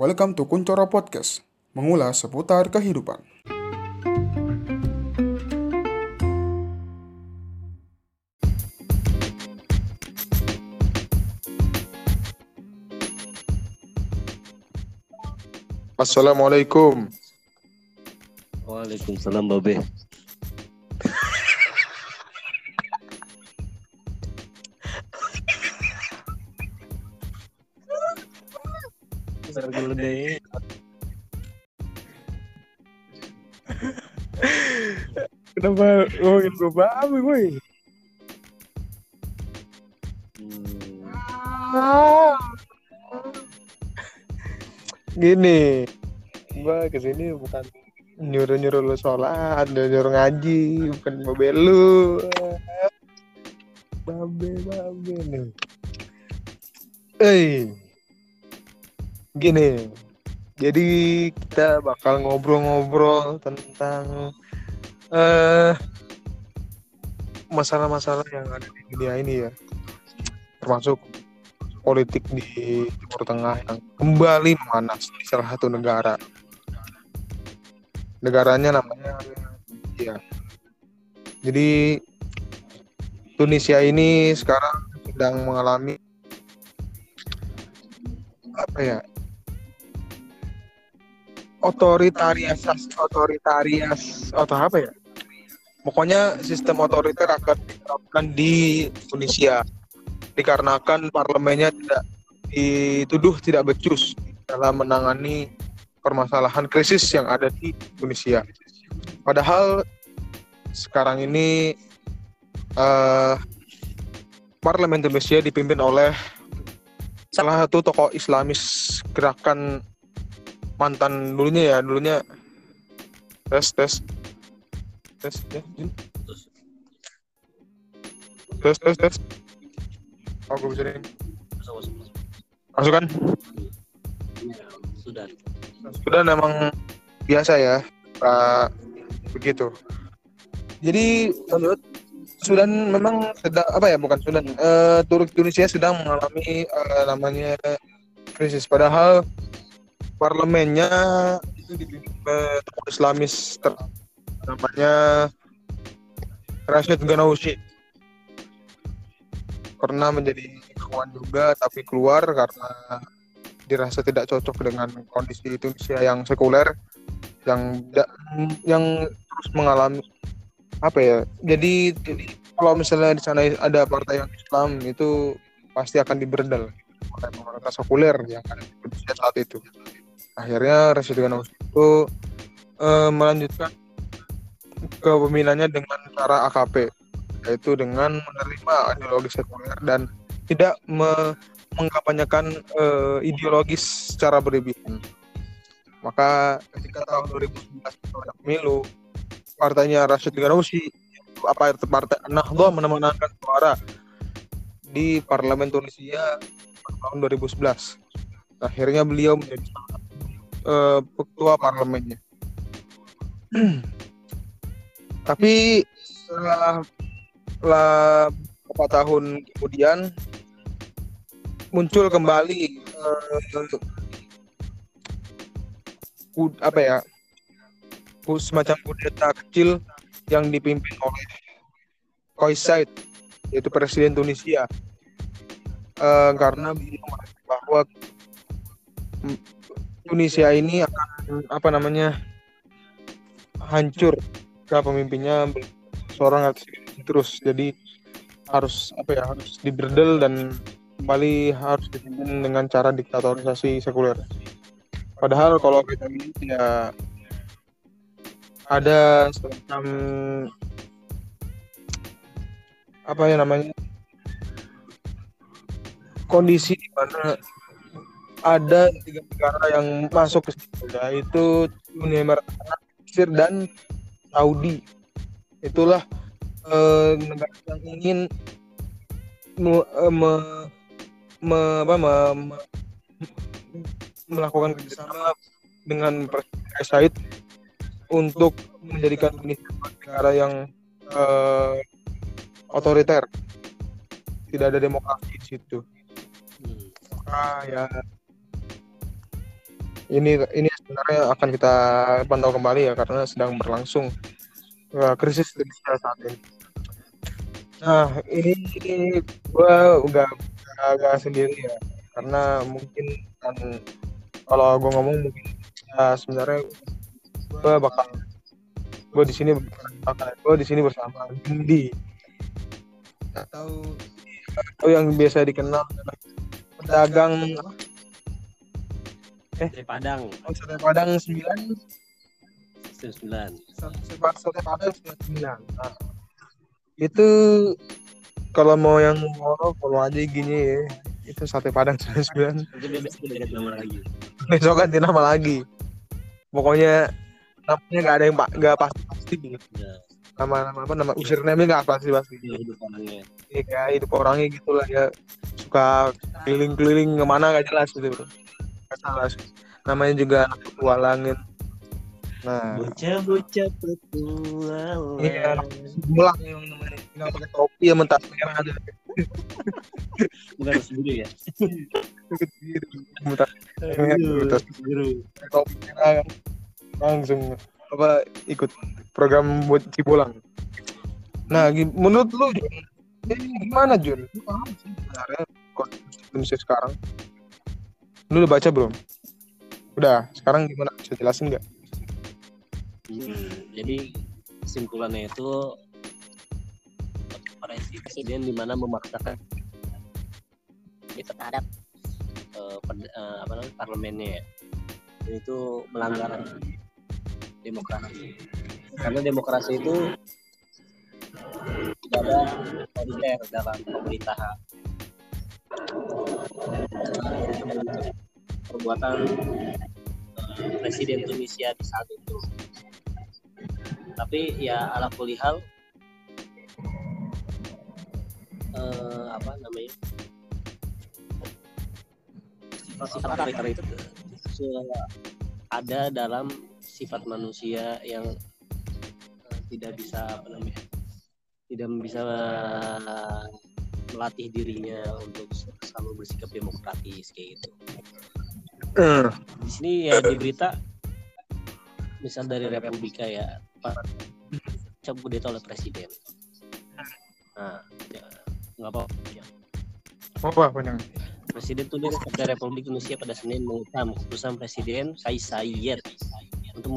Welcome to Kuncoro Podcast, mengulas seputar kehidupan. Assalamualaikum. Waalaikumsalam Babe. Kenapa ngomongin gue babi, boy? Hmm, Gini, gue ke sini bukan nyuruh-nyuruh lu sholat, nyuruh ngaji, bukan mau belu. Babe, babe nih. Eh, gini, jadi kita bakal ngobrol-ngobrol tentang eh masalah-masalah yang ada di dunia ini ya, termasuk politik di Timur Tengah yang kembali memanas di salah satu negara. Negaranya namanya Tunisia. Jadi Tunisia ini sekarang sedang mengalami apa ya? Otoritarias, otoritarias, atau apa ya? Pokoknya sistem otoriter akan diterapkan di Tunisia dikarenakan parlemennya tidak dituduh tidak becus dalam menangani permasalahan krisis yang ada di Tunisia. Padahal sekarang ini eh, parlemen Tunisia dipimpin oleh salah satu tokoh Islamis gerakan mantan dulunya ya dulunya tes tes tes ya, Jin. tes tes tes. Oh gue bisa nih. Masuk, masuk, masuk. masuk kan Ya, Sudah. sudah memang biasa ya Pak. Begitu. Jadi menurut Sudan memang sedang apa ya bukan Sudan eh Turki Tunisia sedang mengalami eh, namanya krisis. Padahal parlemennya itu dipimpin oleh tokoh Islamis ter- namanya Rashid Ghannouchi pernah menjadi kawan juga tapi keluar karena dirasa tidak cocok dengan kondisi Tunisia yang sekuler yang yang terus mengalami apa ya jadi jadi kalau misalnya di sana ada partai yang Islam itu pasti akan diberdel. Oleh pemerintah sekuler yang ada di Tunisia saat itu. Akhirnya Rashid Ghannouchi itu eh, melanjutkan kepemimpinannya dengan cara AKP yaitu dengan menerima ideologi sekuler dan tidak me- mengkampanyekan eh, ideologis secara berlebihan. Maka ketika tahun 2019 pada pemilu, partainya Rashid Ghannouchi apa itu partai Nahdlatul memenangkan suara di parlemen Tunisia tahun 2011. Akhirnya beliau menjadi eh, ketua parlemennya. Tapi setelah, beberapa tahun kemudian muncul kembali ku- apa ya semacam kudeta kecil yang dipimpin oleh Kais Saied yaitu presiden Tunisia. Eh, karena bahwa Tunisia ini akan apa namanya hancur jika pemimpinnya seorang terus jadi harus apa ya harus diberdel dan kembali harus dipimpin dengan cara diktatorisasi sekuler. Padahal kalau kita lihat ya ada semacam apa ya namanya kondisi di mana ada tiga negara yang masuk ke situ yaitu Uni Emirat Arab, Mesir dan Saudi. Itulah eh, negara yang ingin me- eh, me- me- apa, me- me- melakukan kerjasama dengan Presiden Saied untuk menjadikan Indonesia sebagai negara yang eh, otoriter, tidak ada demokrasi di situ. Hmm. Maka ya ini ini sebenarnya akan kita pantau kembali ya karena sedang berlangsung uh, krisis Indonesia saat ini. Nah ini, ini gue nggak nggak sendiri ya karena mungkin kan kalau gue ngomong mungkin ya sebenarnya gue bakal gue di sini gue di sini bersama Gindi atau atau yang biasa dikenal pedagang Sate Padang. Sate Padang sembilan? Sembilan. Sate Padang sembilan. Nah, itu kalau mau yang mau follow aja gini ya itu sate Padang sembilan besok ganti nama lagi. Besok ganti nama lagi. Pokoknya namanya nggak ada yang pa- nggak pasti pasti ya nama nama apa nama username nggak pasti pasti ya hidup orangnya. Ya kayak hidup orangnya gitu lah ya. Suka keliling-keliling ke mana gak jelas gitu Nggak jelas namanya juga anak petualangin nah. Bocah-bocah petualang. Iya. mulang yang namanya. Tinggal pakai topi sama tas merah aja bukan sendiri ya? Bentar, Aduh, tas biru. topi merah kan. langsung. Apa ikut program buat Cibolang nah menurut lu Jun ini gimana Jun? Lu paham sih sebenarnya kondisi sekarang lu udah baca belum? Udah sekarang gimana? Bisa jelasin nggak? Hmm, jadi kesimpulannya itu presiden di mana memaksakan terhadap eh, perd- eh, apa namanya parlemennya ya. Itu melanggar demokrasi. Karena demokrasi itu tidak ada otoriter dalam pemerintahan perbuatan eh, presiden Tunisia di saat itu. Tapi ya ala kulihal eh, apa namanya? Sifat otoriter itu? ada dalam sifat manusia yang eh, tidak bisa apa namanya tidak bisa melatih dirinya untuk selalu bersikap demokratis kayak gitu di sini ya di berita misal dari Republika ya Pak cap kudeta oleh presiden nah ya, nggak apa ya. apa panjang Presiden tulis kepada Republik Indonesia pada Senin mengutam keputusan Presiden Kais Saied untuk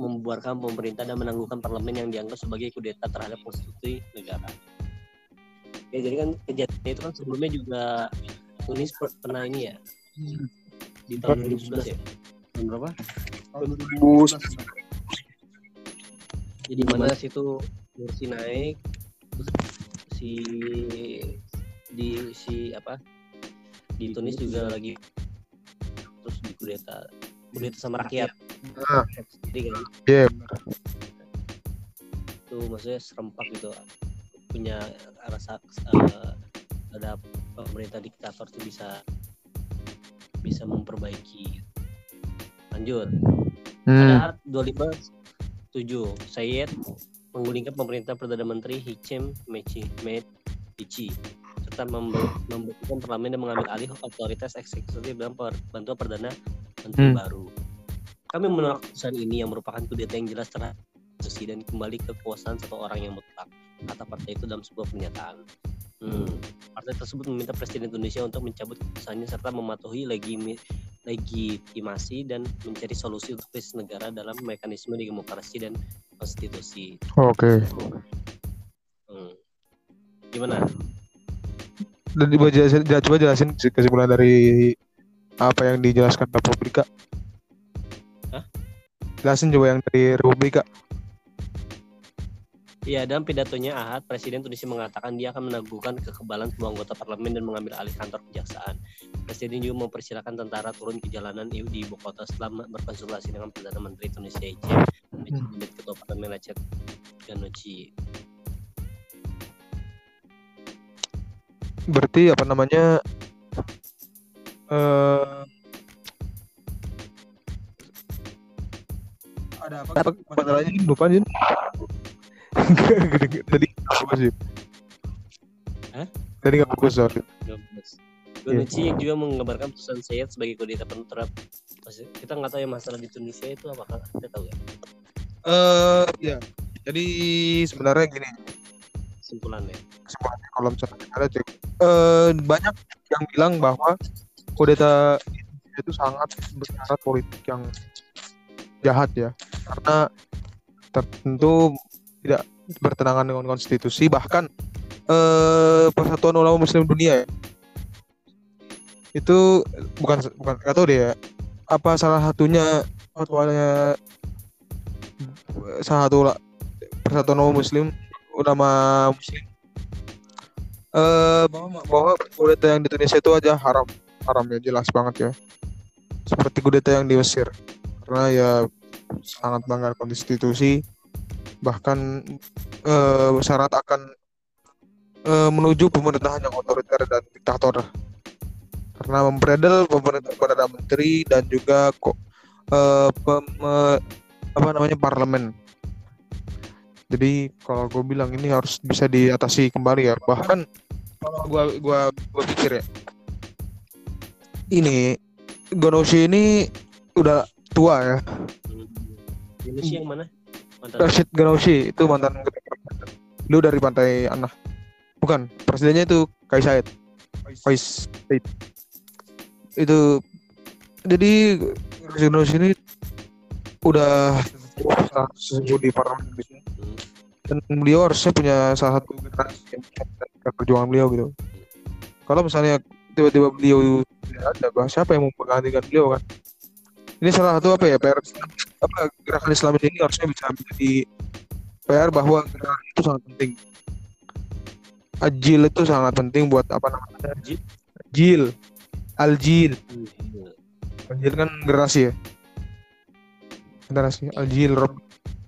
membuarkan pemerintah dan menangguhkan parlemen yang dianggap sebagai kudeta terhadap konstitusi negara. Ya jadi kan kejadian itu kan sebelumnya juga Tunis per- pernah ini ya? Di tahun 2011 ya. Tahun berapa? bus Jadi mana situ Mursi naik terus si di si apa? Di Tunis juga lagi terus di kudeta kudeta sama rakyat. Ah. jadi kan? Iya. itu maksudnya serempak gitu punya rasa eh, ada pemerintah diktator tuh bisa bisa memperbaiki lanjut Hmm. Pada 25 7 Sayed menggulingkan pemerintah Perdana Menteri Hichem Mechi Medici serta membe- membentukkan parlemen dan mengambil alih otoritas eksekutif dan per- bantuan Perdana Menteri Hmm. baru. Kami menolak keputusan ini yang merupakan kudeta yang jelas terhadap dan kembali ke kekuasaan satu orang yang mutlak, kata partai itu dalam sebuah pernyataan. Hmm. Partai tersebut meminta Presiden Indonesia untuk mencabut keputusannya serta mematuhi legimi- legitimasi dan mencari solusi untuk krisis negara dalam mekanisme demokrasi dan konstitusi. Oke. Hmm. Gimana? Dan coba jelasin, coba jelasin kesimpulan dari apa yang dijelaskan Republika. Hah? Jelasin coba yang dari Republika. Ya, dalam pidatonya Ahad, Presiden Tunisia mengatakan dia akan meneguhkan kekebalan seluruh anggota parlemen dan mengambil alih kantor kejaksaan. Presiden juga mempersilahkan tentara turun ke jalanan di ibu kota setelah berkonsultasi dengan Perdana Menteri Tunisia Hichem dan Ketua Parlemen Aceh Ganochi. Berarti apa namanya? eh ada apa? Apa masalahnya lupa Jin? Tadi nggak fokus. Hah? Tadi nggak fokus sorry. Ganochi yang juga menggambarkan putusan Sayed sebagai kudeta Maksudnya, kita nggak tahu ya masalah di Tunisia itu apa kita tahu ya? Eh ya jadi sebenarnya gini. Kesimpulannya kesimpulannya kalau misalnya kita lihat ya, eh, banyak yang bilang bahwa kudeta itu sangat bersyarat politik yang jahat ya. Karena tentu tidak bertentangan dengan konstitusi bahkan eh, persatuan ulama muslim dunia ya, itu bukan bukan nggak tahu deh ya apa salah satunya fatwanya salah satu persatuan ulama muslim ulama muslim. Eh bahwa bahwa kudeta yang di Indonesia itu aja haram haram ya jelas banget ya. Seperti kudeta yang di Mesir. Karena ya sangat melanggar konstitusi bahkan eh, syarat akan eh, menuju pemerintahan yang otoriter dan diktator. Karena memperedel pemerintah perdana menteri dan juga kok eh, pem- apa namanya parlemen. Jadi kalau gue bilang ini harus bisa diatasi kembali ya. Bahkan kalau gue gua gua pikir ya ini Gonoshi ini udah tua ya. Indonesia yang mana Rashid Ghannouchi itu mantan lu dari pantai Anah bukan presidennya itu Kais Said. Itu jadi Rashid Ghannouchi ini udah sesuatu di parlemen Hmm. dan beliau harusnya punya salah satu generasi yang perjuangan beliau gitu. Kalau misalnya tiba-tiba beliau tidak ada bah siapa yang mau menggantikan beliau kan ini salah satu apa ya PR apa gerakan Islam ini harusnya bisa menjadi PR bahwa gerakan itu sangat penting. Ajil itu sangat penting buat apa namanya? Ajil? Jil Aljil. Aljil kan generasi ya? Generasi Aljil Rob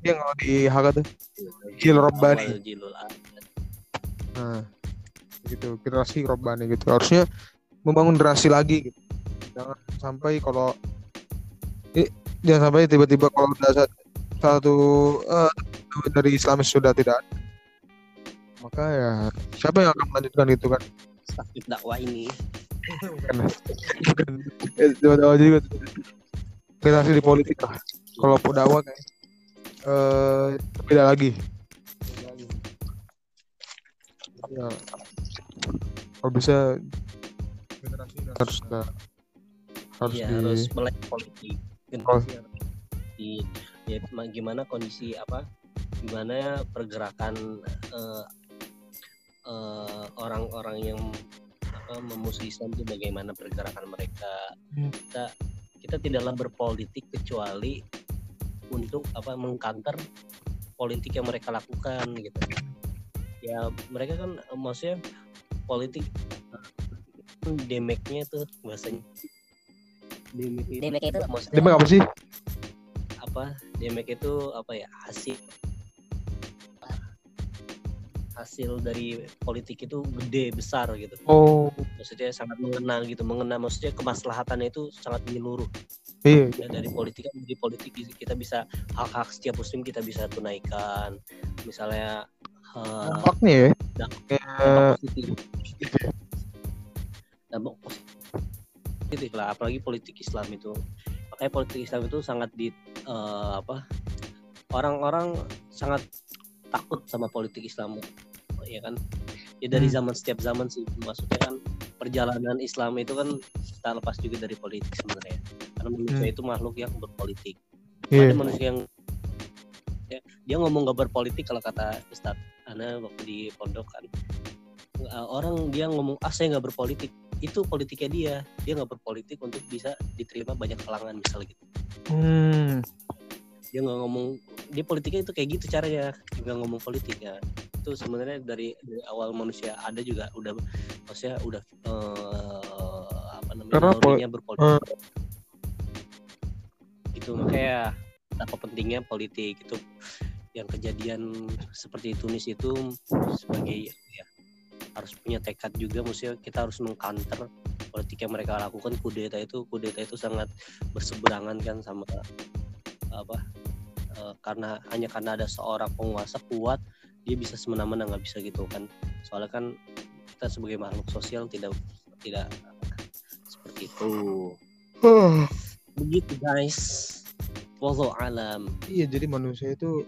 yang kalau di Haga tuh. Jil Robbani. Nah, gitu. Generasi Robbani gitu. Harusnya membangun generasi lagi gitu. Jangan sampai kalau jangan sampai tiba-tiba kalau udah sa- satu eh, dari Islamis sudah tidak ada. Maka ya siapa yang akan melanjutkan itu kan? Sakit dakwah ini. Bukan. Bukan. Eh, dakwah juga. Generasi di politik lah. Kalau dakwah kayak eh beda lagi. Ya. Kalau bisa generasi harus harus Iya, di harus melek politik. Generasi harus di ya ma- gimana kondisi apa gimana pergerakan eh, eh, orang-orang yang apa memusuhi Islam itu bagaimana pergerakan mereka. Hmm. kita kita tidaklah berpolitik kecuali untuk apa mengkanter politik yang mereka lakukan gitu. Ya mereka kan eh, maksudnya politik demeknya tuh bahasanya demek itu, Demek itu maksudnya? Demek apa sih? Apa? Demek itu apa ya? Hasil. Hasil dari politik itu gede besar gitu. Oh. Maksudnya sangat mengena gitu mengena. Maksudnya kemaslahatannya itu sangat menyeluruh. Iya ya, dari politik kan dari politik kita bisa hak-hak setiap muslim kita bisa tunaikan. Misalnya eh, dampaknya ya? dampak kayak positif. dampak positif lah apalagi politik Islam itu. Makanya politik Islam itu sangat di eh, apa orang-orang sangat takut sama politik Islam ya kan? Ya dari Hmm. zaman setiap zaman sih maksudnya kan perjalanan Islam itu kan tak lepas juga dari politik sebenarnya. Karena manusia Hmm. itu makhluk yang berpolitik. Iya. Ada manusia yang ya, dia ngomong gak berpolitik kalau kata Ustadz Ana waktu di pondok kan. Uh, orang dia ngomong ah saya nggak berpolitik itu politiknya dia. Dia nggak berpolitik untuk bisa diterima banyak kalangan misalnya gitu. Hmm. dia nggak ngomong dia politiknya itu kayak gitu caranya juga ngomong politik ya. Itu sebenarnya dari, dari awal manusia ada juga udah maksudnya udah eh, apa namanya Karena pol- nalurinya berpolitik. itu makanya apa pentingnya politik. Itu yang kejadian seperti Tunis itu sebagai ya harus punya tekad juga maksudnya kita harus mengkanter politik yang mereka lakukan. Kudeta itu kudeta itu sangat berseberangan kan sama apa eh, karena hanya karena ada seorang penguasa kuat dia bisa semena-mena nggak bisa gitu kan. Soalnya kan kita sebagai makhluk sosial tidak tidak seperti itu. Begitu guys. Wallahu alam. Iya, jadi manusia itu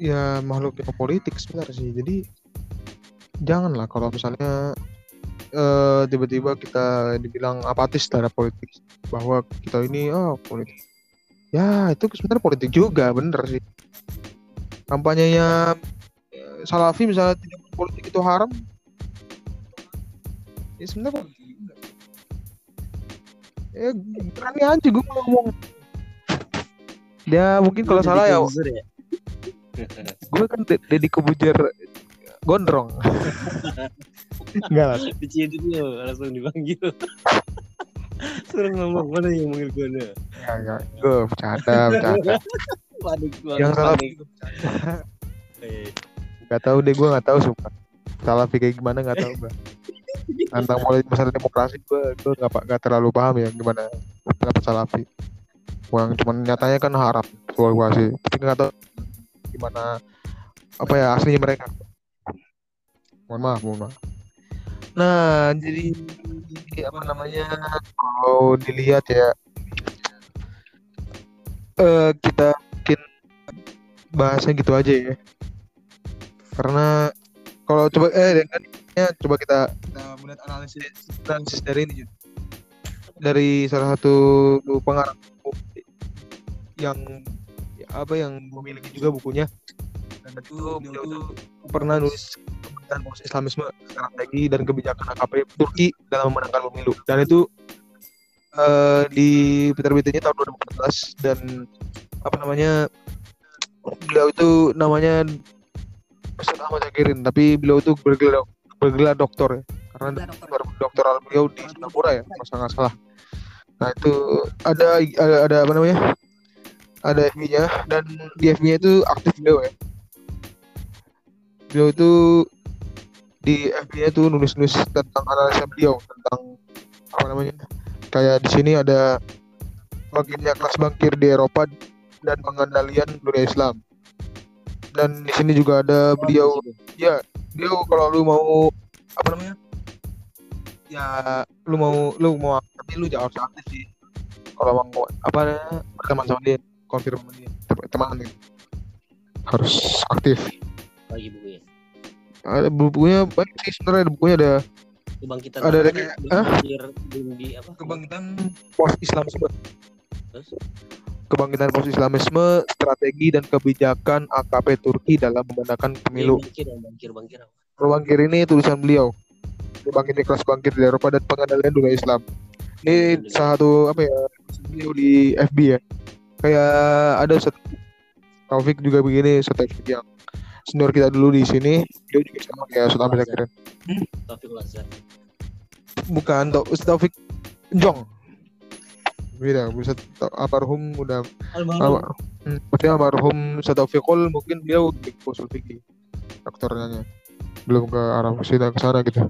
ya makhluk yang politik sebenarnya sih. Jadi janganlah kalau misalnya eh, tiba-tiba kita dibilang apatis terhadap politik bahwa kita ini oh politik. Ya, itu sebenarnya politik juga, bener sih. Kampanyenya eh, Salafi misalnya tidak politik itu haram. Ya sebenarnya politik juga. Ya berani aja gue ngomong. Ya mungkin kalau salah ya ya gue kan De- Deddy Kebujer gondrong. Enggak lah. Diciduk lo langsung dipanggil. Suruh ngomong mana yang manggil gue nih? Enggak enggak. Gue bercanda bercanda. Waduh gua yang salah. Eh, nggak tahu deh gue nggak tahu suka salah kayak gimana nggak tahu gue tentang mulai masalah demokrasi gue gue pak nggak terlalu paham ya gimana pendapat salafi. Yang cuman nyatanya kan harap soal gue sih. Tapi nggak tahu gimana apa ya aslinya mereka mohon maaf mohon maaf. Nah jadi apa namanya kalau dilihat ya eh kita mungkin bahasnya gitu aja ya. Karena kalau coba eh dengan ya, coba kita kita melihat analisis analisis dari ini dari salah satu pengarang yang ya, apa yang memiliki juga bukunya. Dan itu tuh pernah nulis tentang proses Islamisme strategi dan kebijakan AKP Turki dalam memenangkan pemilu. Dan itu eh, di diterbitnya tahun 2014 dan apa namanya beliau itu namanya Ustaz Ahmad Zakirin tapi beliau itu bergelar bergelar doktor ya. Karena doktor. doktoral beliau di Singapura ya kalau nggak salah. Nah itu ada ada, ada apa namanya ada FB-nya dan di FB-nya itu aktif beliau ya. Beliau itu di FB-nya itu nulis-nulis tentang analisa beliau tentang apa namanya kayak di sini ada bangkitnya kelas bangkir di Eropa dan pengendalian dunia Islam. Dan di sini juga ada beliau ya beliau kalau lu mau apa namanya ya lu mau lu mau tapi lu jangan aktif sih. Kalau mau apa berteman sama dia konfirm sama dia teman gitu. harus aktif. Lagi bukunya ada bukunya banyak sih sebenarnya ada bukunya ada kebangkitan Ada- ada kayak- di apa kebangkitan pos Islamisme Terus? kebangkitan pos Islamisme strategi dan kebijakan AKP Turki dalam memenangkan pemilu bangkir yang bangkir bangkir apa Bangkir ini tulisan beliau. Bangkir kelas bangkir di Eropa dan pengendalian dunia Islam. Ini salah satu apa ya beliau di FB ya. Kayak ada Ustaz Taufik juga begini Taufik yang senior kita dulu di sini. Dia juga sama kayak Ustaz Ahmad Zakirin. Taufik Lazar Bukan Taufik Jong. Beda, Tau- almarhum udah almarhum almar, hmm, maksudnya almarhum Ustaz Taufikul mungkin beliau di usul fikih dokternya belum ke arah sini ke sana gitu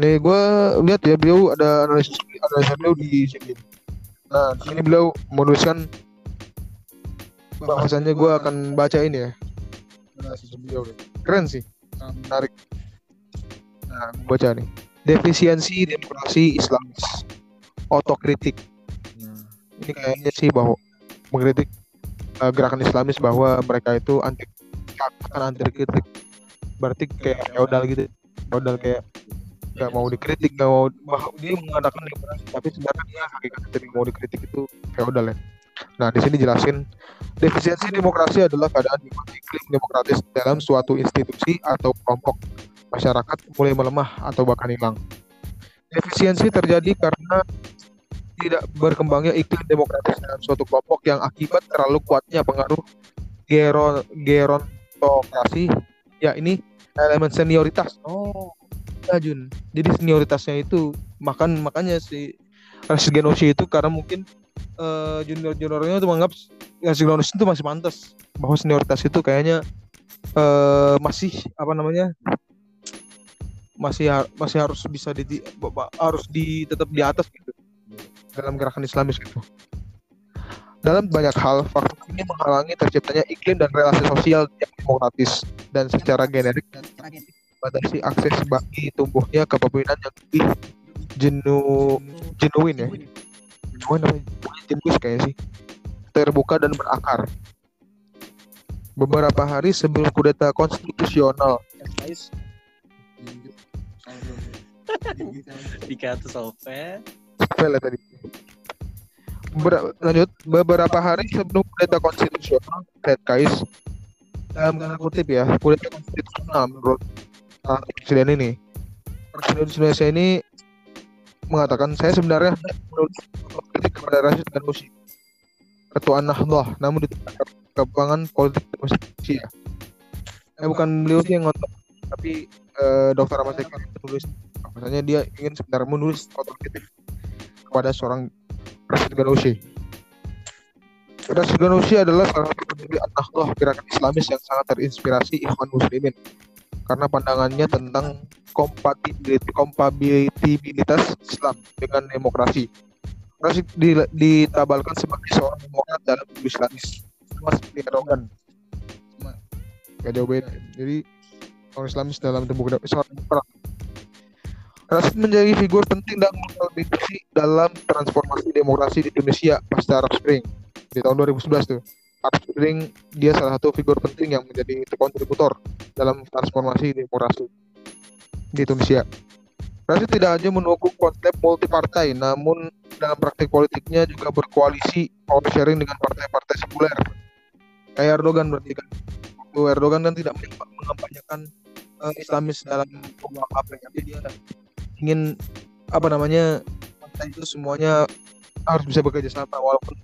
nih gue lihat ya beliau ada analisis analisis beliau di sini nah di sini beliau menuliskan bahwasannya gue akan baca ini analisis beliau nih. keren sih. Menarik. Nah baca nih. Defisiensi demokrasi Islamis otokritik. Nah, ini kayaknya sih bahwa mengkritik uh, gerakan Islamis bahwa mereka itu anti akan anti kritik berarti kayak feodal gitu. Feodal kayak nggak mau dikritik nggak mau dia mengadakan demokrasi tapi sebenarnya dia hakikatnya tidak mau dikritik itu feodal ya nah di sini jelasin defisiensi demokrasi adalah keadaan di mana iklim demokratis dalam suatu institusi atau kelompok masyarakat mulai melemah atau bahkan hilang. Defisiensi terjadi karena tidak berkembangnya iklim demokratis dalam suatu kelompok yang akibat terlalu kuatnya pengaruh geron gerontokrasi ya ini elemen senioritas. Oh. Ya Jun jadi senioritasnya itu makan makanya si Rashid Genoshi itu karena mungkin eh, junior juniornya itu menganggap Rashid Genoshi itu masih pantas. Bahwa senioritas itu kayaknya eh, masih apa namanya masih ha- masih harus bisa di harus di tetap di atas gitu. Dalam gerakan Islamis gitu. Dalam banyak hal, faktor ini menghalangi terciptanya iklim dan relasi sosial yang demokratis dan secara generik dan batasi akses bagi tumbuhnya kepemimpinan yang lebih jenu genuine ya oh, namanya politis kayaknya sih. Terbuka dan berakar. Beberapa hari sebelum kudeta konstitusional. Dikata sope Spell ya tadi. Ber- lanjut. Beberapa hari sebelum kudeta konstitusional Ted Kais dalam tanda kutip ya kudeta konstitusional menurut satu presiden ini. Presiden Indonesia ini mengatakan saya sebenarnya menulis kritik kepada Rashid Ghannouchi ketua Nahdlatul namun di tengah perkembangan politik Indonesia eh bukan beliau sih yang ngotot tapi eh, Dr. Ahmad Saikat menulis bahwasanya dia ingin sebenarnya menulis kritik kepada seorang Rashid Ghannouchi. Rashid Ghannouchi adalah salah satu pendiri An-Nahdlatul gerakan Islamis yang sangat terinspirasi Ikhwan Muslimin karena pandangannya tentang kompatibilitas Islam dengan demokrasi. Rashid di- ditabalkan sebagai seorang demokrat dalam Islamis, sama seperti Erdogan. Gak jauh beda. Jadi orang Islamis dalam tubuh seorang demokrat. Rashid menjadi figur penting dan berkontribusi dalam transformasi demokrasi di Indonesia pasca Arab Spring di tahun 2011 tuh. Arab Spring dia salah satu figur penting yang menjadi kontributor dalam transformasi demokrasi di Indonesia. Rashid tidak hanya mendukung konsep multi partai, namun dalam praktik politiknya juga berkoalisi power sharing dengan partai-partai sekuler. Kayak Erdogan berarti kan. Waktu Erdogan kan tidak mengampanyakan eh, Islamis dalam tapi dia ingin apa namanya partai itu semuanya harus bisa bekerja sama walaupun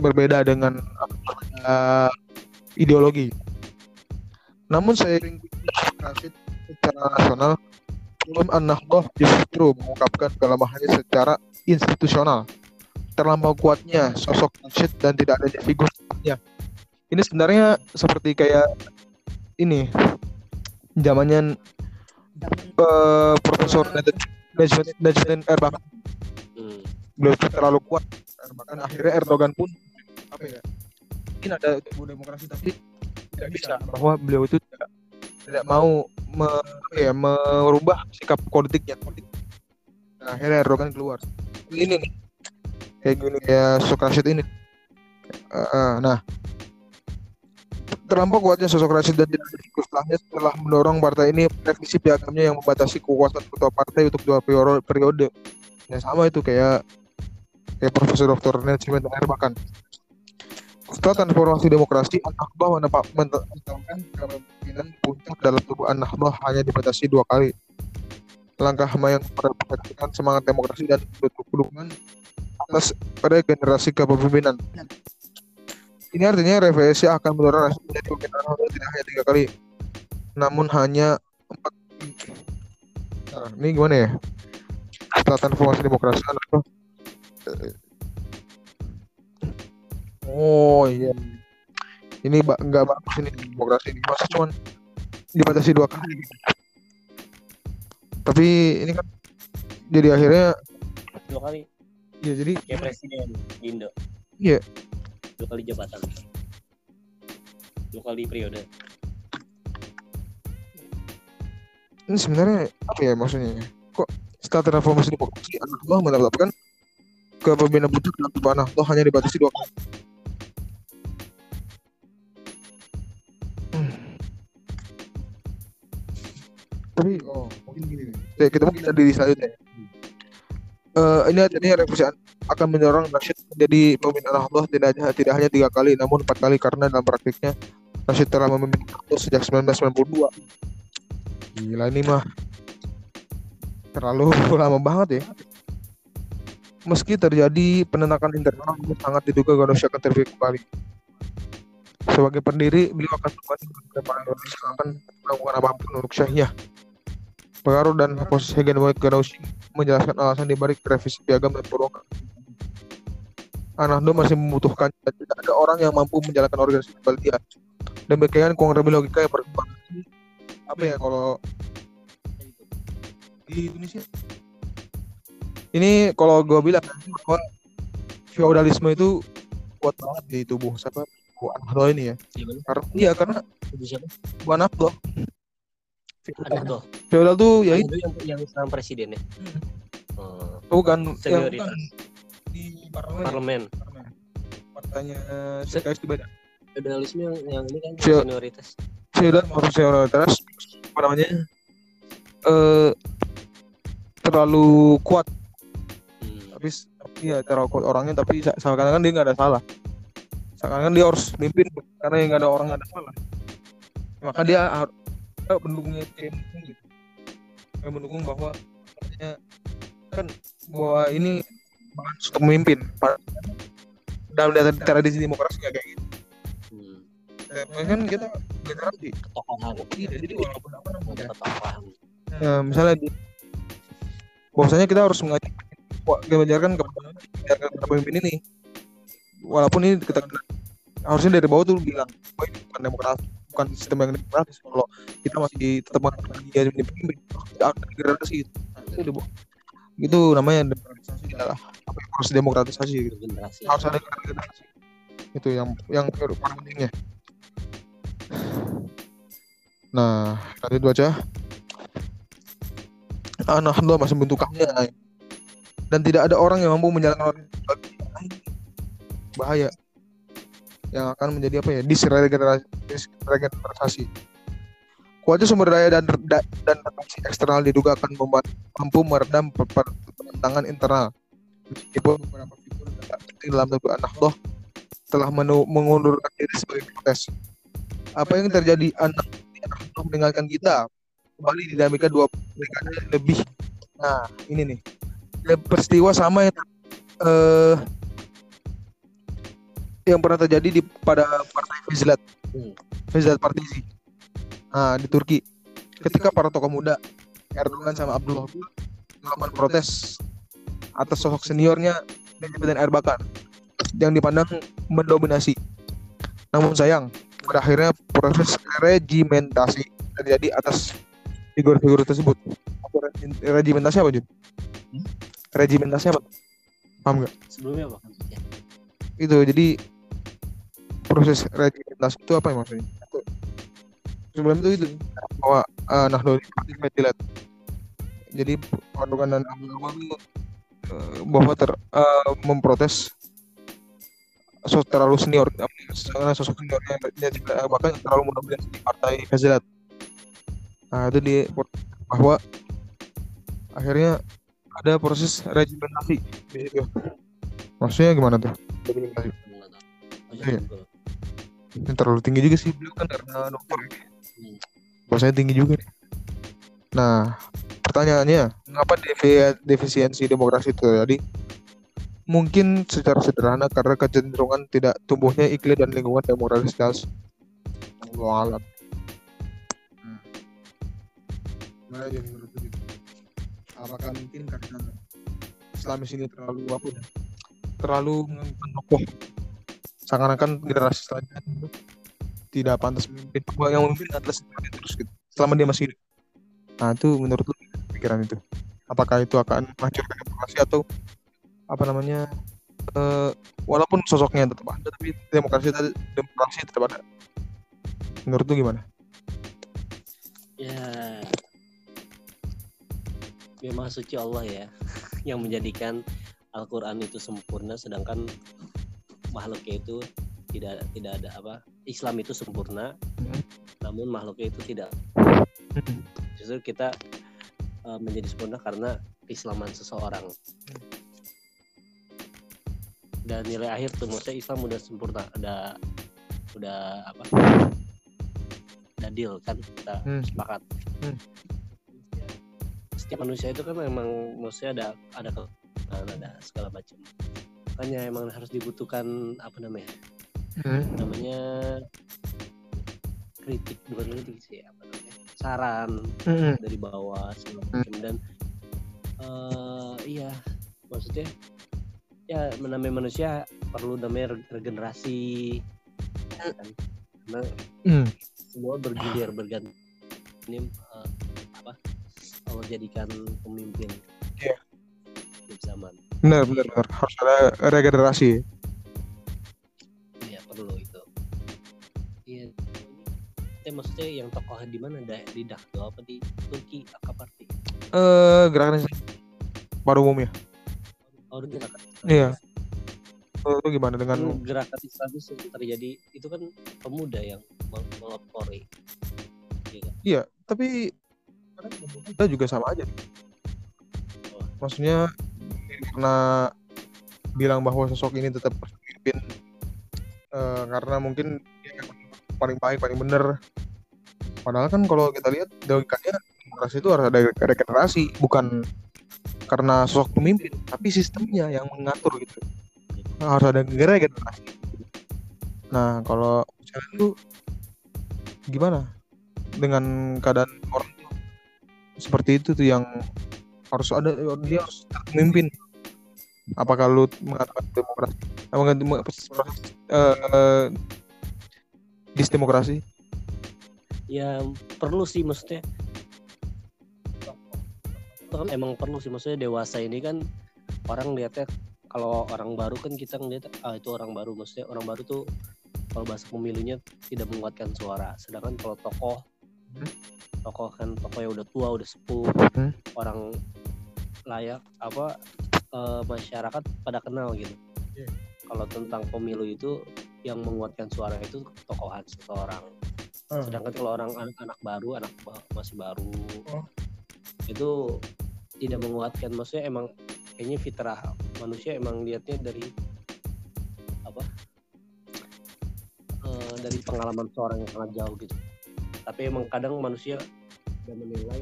berbeda dengan namanya, ideologi. Namun seiring Rashid secara nasional, Imam An-Nahdlatul justru mengungkapkan kelemahannya secara institusional. Terlampau kuatnya sosok Rashid dan tidak adanya figur ya. Ini sebenarnya seperti kayak ini zamannya eh, Profesor Najmuddin Erbakan hmm. beliau itu terlalu kuat bahkan akhirnya Erdogan pun apa ya mungkin ada tubuh demokrasi tapi tidak bisa bahwa beliau itu tidak tidak mau me, ya, merubah sikap politiknya. Nah, akhirnya Erdogan keluar. Ini nih. Kayak gini kayak sosok Rashid ini. Eh, eh, nah. Terlampau kuatnya sosok Rashid dan tidak setelahnya setelah mendorong partai ini revisi piagamnya yang membatasi kekuasaan ketua partai untuk dua periode ya sama itu kayak kayak Profesor Dr. Nelson Air bahkan setelah transformasi demokrasi menetap- menetapkan kepemimpinan puncak dalam tubuh An-Nahdlatul hanya dibatasi dua kali. Langkah yang merepresentasikan semangat demokrasi dan dukungan atas pada generasi kepemimpinan. Ini artinya revisi akan mendorong menjadi pemimpin An-Nahdlatul tidak hanya tiga kali namun hanya empat nah, ini gimana ya? Setelah transformasi demokrasi An-Nahdlatul Oh iya. Ini ba- nggak bagus ini demokrasi ini. Masa cuman dibatasi dua kali. Tapi ini kan jadi akhirnya dua kali ya jadi kayak presiden di Indo Iya. dua kali jabatan dua kali periode ini sebenarnya apa ya maksudnya? Kok setelah transformasi demokrasi Allah menetapkan kepemimpinan puncak dalam tubuh anak toh hanya dibatasi dua kali. Tapi oh mungkin gini nih. Oke, kita mungkin ada di selanjutnya. Eh ini artinya revisi akan mendorong Rashid menjadi pemimpin anak Allah tidak hanya tidak hanya tiga kali namun empat kali karena dalam praktiknya Rashid telah memimpin Nahdlatul sejak 1992. Gila ini mah terlalu lama banget ya. Meski terjadi penentangan internal, sangat diduga Ganesha akan terpilih kembali. Sebagai pendiri, beliau akan kepada Indonesia akan melakukan apa pun untuk Syahiyah. Pengaruh dan posisi hegemoni Ganesha menjelaskan alasan dibalik revisi piagam dan perubahan. Anahdo masih membutuhkan dan tidak ada orang yang mampu menjalankan organisasi dia. Demikian kurang lebih logika yang berkembang. Apa ya kalau di Indonesia ini kalau gue bilang bahwa feodalisme itu kuat banget di tubuh siapa Bu Anahdo ini ya Gimana? karena iya karena? Bu Anahdo Ada tuh. feodal tuh ya Itu yang yang sekarang presiden ya. Hmm. Oh. kan yang Senioritas. bukan di parlemen. parlemen Parlemen. Partainya PKS di beda. federalisme yang, yang ini kan Sio- senioritas Sudah masuk senioritas apa namanya? Eh terlalu kuat hmm. tapi tapi ya terlalu kuat orangnya tapi sa- seakan-akan dia nggak ada salah seakan-akan dia harus mimpin karena yang nggak ada orang nggak ada salah maka dia harus pendukungnya kayak mendukung gitu. Mendukung bahwa katanya kan bahwa ini untuk memimpin dalam tradisi demokrasi kayak gitu Hmm. Ya, kan kita generasi ketokohan iya jadi walaupun apa namanya. Ketokohan. Ya, misalnya di bahwasanya kita harus kepada mengajarkan kepada pemimpin ini. Walaupun ini kita harusnya dari bawah tuh bilang oh ini bukan demokrasi bukan sistem yang demokratis kalau kita masih tetap mengatakan dia menjadi pemimpin kita harus degradasi gitu. Itu bawah. itu namanya demokratisasi adalah apa ya, proses demokratisasi gitu. Harus ada degradasi itu yang yang paling pentingnya. Nah nanti itu aja anak lo masih bentukannya dan tidak ada orang yang mampu menjalankan bahaya yang akan menjadi apa ya disregenerasi kuatnya sumber daya dan da- dan reaksi eksternal diduga akan membantu mampu meredam per- per- pertentangan internal. Meskipun beberapa figur dalam tubuh anak loh telah menu- mengundurkan diri sebagai protes. Apa yang terjadi? Anak anak meninggalkan kita. Kembali dinamika dua dekade lebih nah ini nih. Peristiwa sama yang eh yang pernah terjadi di pada partai Fizlat Hmm. Fizlat Partisi nah di Turki ketika para tokoh muda Erdogan sama Abdullah Gül melakukan protes atas sosok seniornya Benjamin Erbakan yang dipandang mendominasi namun sayang pada akhirnya proses regimentasi terjadi atas figur-figur tersebut. Apa Regimentasi apa, Jun? Hmm? Regimentasi apa? Paham nggak? sebelumnya apa Itu jadi proses regimentasi itu apa ya maksudnya? Itu- Sebelum itu itu bahwa uh, Nahdlatul Ulama. Jadi Erdogan dan Abdullah itu eh, bahwa ter, eh, memprotes sosok terlalu senior karena sosok seniornya tidak bahkan terlalu mendominasi di partai Fazlat nah itu di bahwa akhirnya ada proses regimentasi di situ maksudnya gimana tuh regimentasi Iya. Ini terlalu tinggi juga sih. Beliau kan karena dokter bahasanya tinggi juga. Nih nah pertanyaannya mengapa devi- defisiensi demokrasi itu terjadi? Mungkin secara sederhana karena kecenderungan tidak tumbuhnya iklim dan lingkungan demokratis Allah alam. Hmm. Menurut lu, Din? apakah mungkin karena Islamis ini terlalu apa ya? Terlalu menokoh seakan-akan generasi selanjutnya itu tidak pantas memimpin. Yang memimpin adalah seperti terus gitu. Selama dia masih hidup. Nah itu menurut lu pikiran itu? Apakah itu akan menghancurkan demokrasi atau apa namanya eh, walaupun sosoknya tetap ada tapi demokrasi demokrasi tetap ada. Menurut lu gimana? Ya. Memang suci Allah ya yang menjadikan Al-Quran itu sempurna sedangkan makhluknya itu tidak tidak ada apa Islam itu sempurna namun makhluknya itu tidak justru kita uh, menjadi sempurna karena keislaman seseorang dan nilai akhir tuh maksudnya Islam udah sempurna udah udah apa udah deal kan kita Hmm. sepakat Hmm. setiap manusia itu kan memang maksudnya ada ada ada segala macam makanya emang harus dibutuhkan apa namanya Hmm. namanya kritik bukan kritik sih apa namanya saran Hmm. dari bawah segala macam dan eh iya maksudnya ya namanya manusia perlu namanya re- regenerasi kan karena Hmm. semua bergilir berganti ini eh, apa Allah jadikan pemimpin setiap zaman benar benar benar harus ada regenerasi. Ya perlu itu. Iya. Eh maksudnya yang tokoh di mana? Di Dakdo apa di Turki? Akaparti eh gerakan Islam pada umumnya. Oh di Dakar Iya. Menurut lu gimana dengan kan gerakan Islamis yang terjadi itu kan pemuda yang melopori Iya kan? Iya, tapi kita juga sama aja. Maksudnya karena bilang bahwa sosok ini tetap harus memimpin eh, karena mungkin dia paling baik, paling benar. Padahal kan kalau kita lihat logikanya demokrasi itu harus ada regenerasi, bukan karena sosok pemimpin, tapi sistemnya yang mengatur gitu. Harus ada regenerasi. Nah, kalau misalnya itu gimana dengan keadaan orang seperti itu tuh yang harus ada dia harus memimpin apakah lu mengatakan demokrasi? Eh, disdemokrasi? Ya perlu sih maksudnya. Kan emang perlu sih maksudnya dewasa ini kan orang lihatnya kalau orang baru kan kita ngeliat ah itu orang baru. Maksudnya orang baru tuh kalau bahasa pemilunya tidak menguatkan suara. Sedangkan kalau tokoh Hmm. tokoh kan tokoh yang udah tua udah sepuh Hmm. orang layak apa eh, masyarakat pada kenal gitu Iya. kalau tentang pemilu itu yang menguatkan suara itu tokohan seseorang Hmm. sedangkan kalau orang anak-anak baru anak masih baru Oh. itu tidak menguatkan maksudnya emang kayaknya fitrah manusia emang lihatnya dari apa eh, dari pengalaman seorang yang sangat jauh gitu tapi emang kadang manusia udah menilai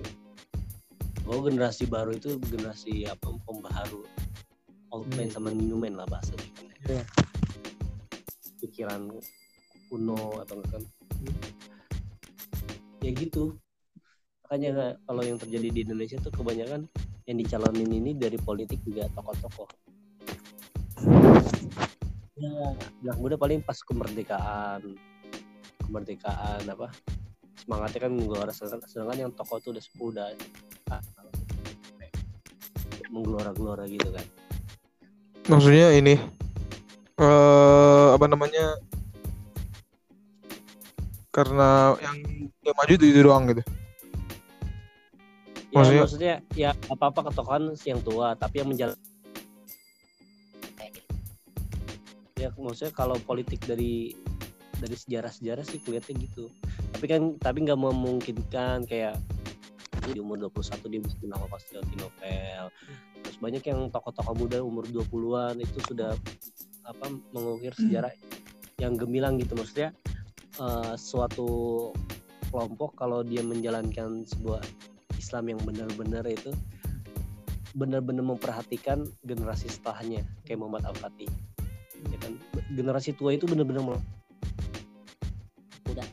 bahwa generasi baru itu generasi apa pembaharu old man sama new man lah bahasa Iya. pikiran kuno atau enggak kan. Ya gitu. Makanya kalau yang terjadi di Indonesia tuh kebanyakan yang dicalonin ini dari politik juga tokoh-tokoh. Ya anak muda paling pas kemerdekaan. Kemerdekaan apa? Semangatnya kan menggelora sedangkan, sedangkan yang tokoh tuh udah sepuh udah ah, menggelora-gelora gitu kan maksudnya ini eh apa namanya karena yang yang maju itu, itu doang gitu. Ya Maksudnya- maksudnya ya apa apa ketokohan yang tua tapi yang menjalan ya maksudnya kalau politik dari dari sejarah-sejarah sih kelihatnya gitu. Tapi kan tapi nggak memungkinkan kayak di umur 21 dia bisa pasti novel banyak yang tokoh-tokoh muda umur 20-an itu sudah apa mengukir sejarah yang gemilang gitu. Maksudnya eh, suatu kelompok kalau dia menjalankan sebuah Islam yang benar-benar itu benar-benar memperhatikan generasi setelahnya kayak Muhammad Al Fatih ya kan? Generasi tua itu benar-benar udah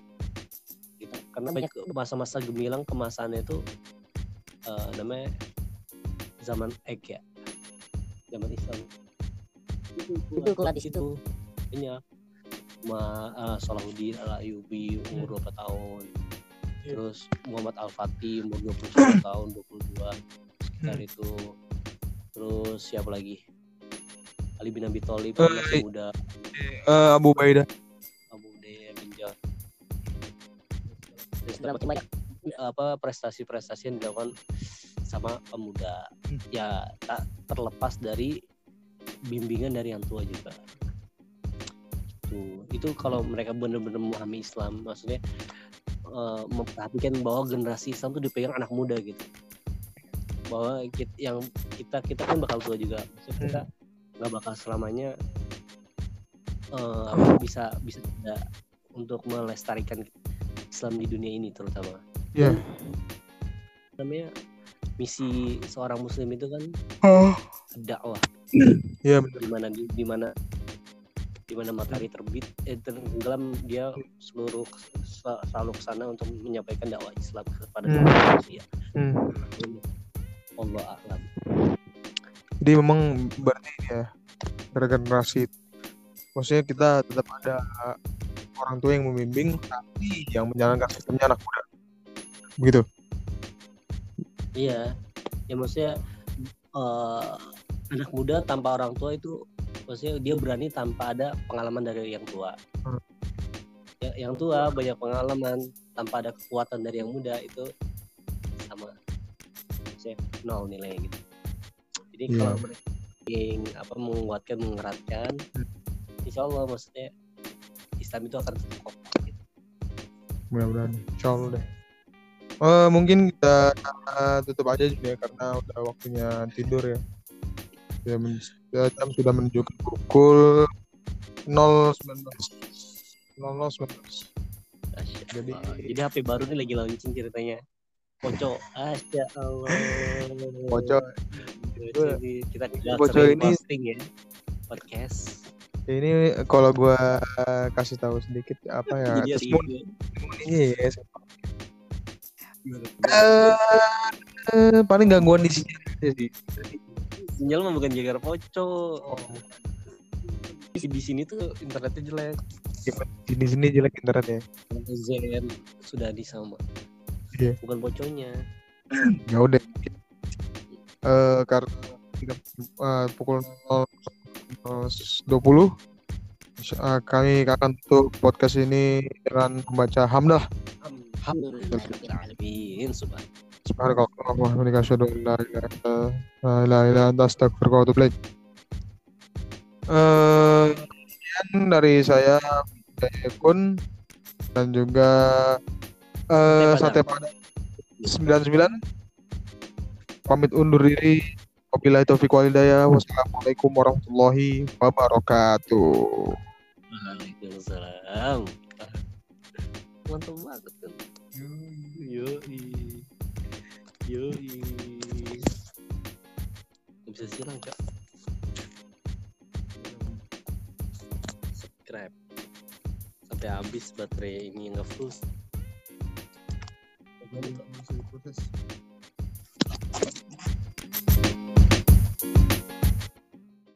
gitu. karena banyak masa-masa gemilang kemasannya itu eh, namanya zaman Ek ya? Zaman Islam. Itu Itu kuat di situ. banyak Ma, eh, Salahuddin Al Ayyubi umur berapa tahun? Iya. terus Muhammad Al Fatih umur 21 tahun 22 sekitar Hmm. itu. Terus siapa lagi? Ali bin Abi Thalib Eh, masih muda. Eh, Abu Baidah Abu Dea bin Jah Terus Berapa dapat banyak? apa prestasi-prestasi yang dilakukan sama pemuda. Hmm. ya tak terlepas dari bimbingan dari yang tua juga. Itu itu kalau mereka benar-benar memahami Islam maksudnya eh, memperhatikan bahwa generasi Islam itu dipegang anak muda gitu. Bahwa kita, yang kita kita kan bakal tua juga. Maksudnya kita nggak bakal selamanya apa, bisa bisa tidak untuk melestarikan Islam di dunia ini terutama. Iya. namanya misi seorang muslim itu kan Oh. dakwah Iya benar. di mana di, di mana di mana matahari terbit eh, tenggelam dia seluruh selalu ke sana untuk menyampaikan dakwah Islam kepada Hmm. manusia. Hmm. Allah a'lam. Jadi memang berarti ya regenerasi maksudnya kita tetap ada orang tua yang membimbing tapi yang menjalankan sistemnya anak muda begitu Iya, ya maksudnya eh, anak muda tanpa orang tua itu maksudnya dia berani tanpa ada pengalaman dari yang tua. Hmm. Ya, yang tua banyak pengalaman tanpa ada kekuatan dari yang muda itu sama saya nol nilai gitu. Jadi Iya. kalau ingin apa menguatkan mengeratkan insya Allah maksudnya Islam itu akan kokoh gitu. mudah-mudahan insya Allah deh Eh, mungkin kita uh, tutup aja juga ya karena udah waktunya tidur ya. Ya, men- ya, jam sudah menunjukkan pukul 019 0019 Masya Jadi- jadi HP baru nih lagi launching ceritanya. Poco Asya Allah. Poco. Jadi kita tidak Poco ini- posting ya podcast. Ini kalau gua kasih tahu sedikit apa ya jadi testimoni ini ya Eh, paling gangguan di sini aja sih. Sinyal mah bukan jagar Poco. Di di sini tuh internetnya jelek. Di sini jelek internetnya. ZM sudah di sama Iya. bukan Poconya. Ya udah. Eh karena eh, pukul 20 eh, kami akan tutup podcast ini dengan membaca hamdah Alhamdulillahirrahmanirrahim subhan Subhanakallahumma wa bihamdika asyhadu an la ilaha illa- la ilaha illa anta astaghfiruka wa atubu ilaik. Eh, sekian dari saya Kun dan juga eh Sate Padang 99 pamit undur diri wabillahi taufiq wal hidayah wassalamualaikum warahmatullahi wabarakatuh Waalaikumsalam mantap banget kan? Yo yo bisa silang kak subscribe. Sampai habis baterai ini nggak full proses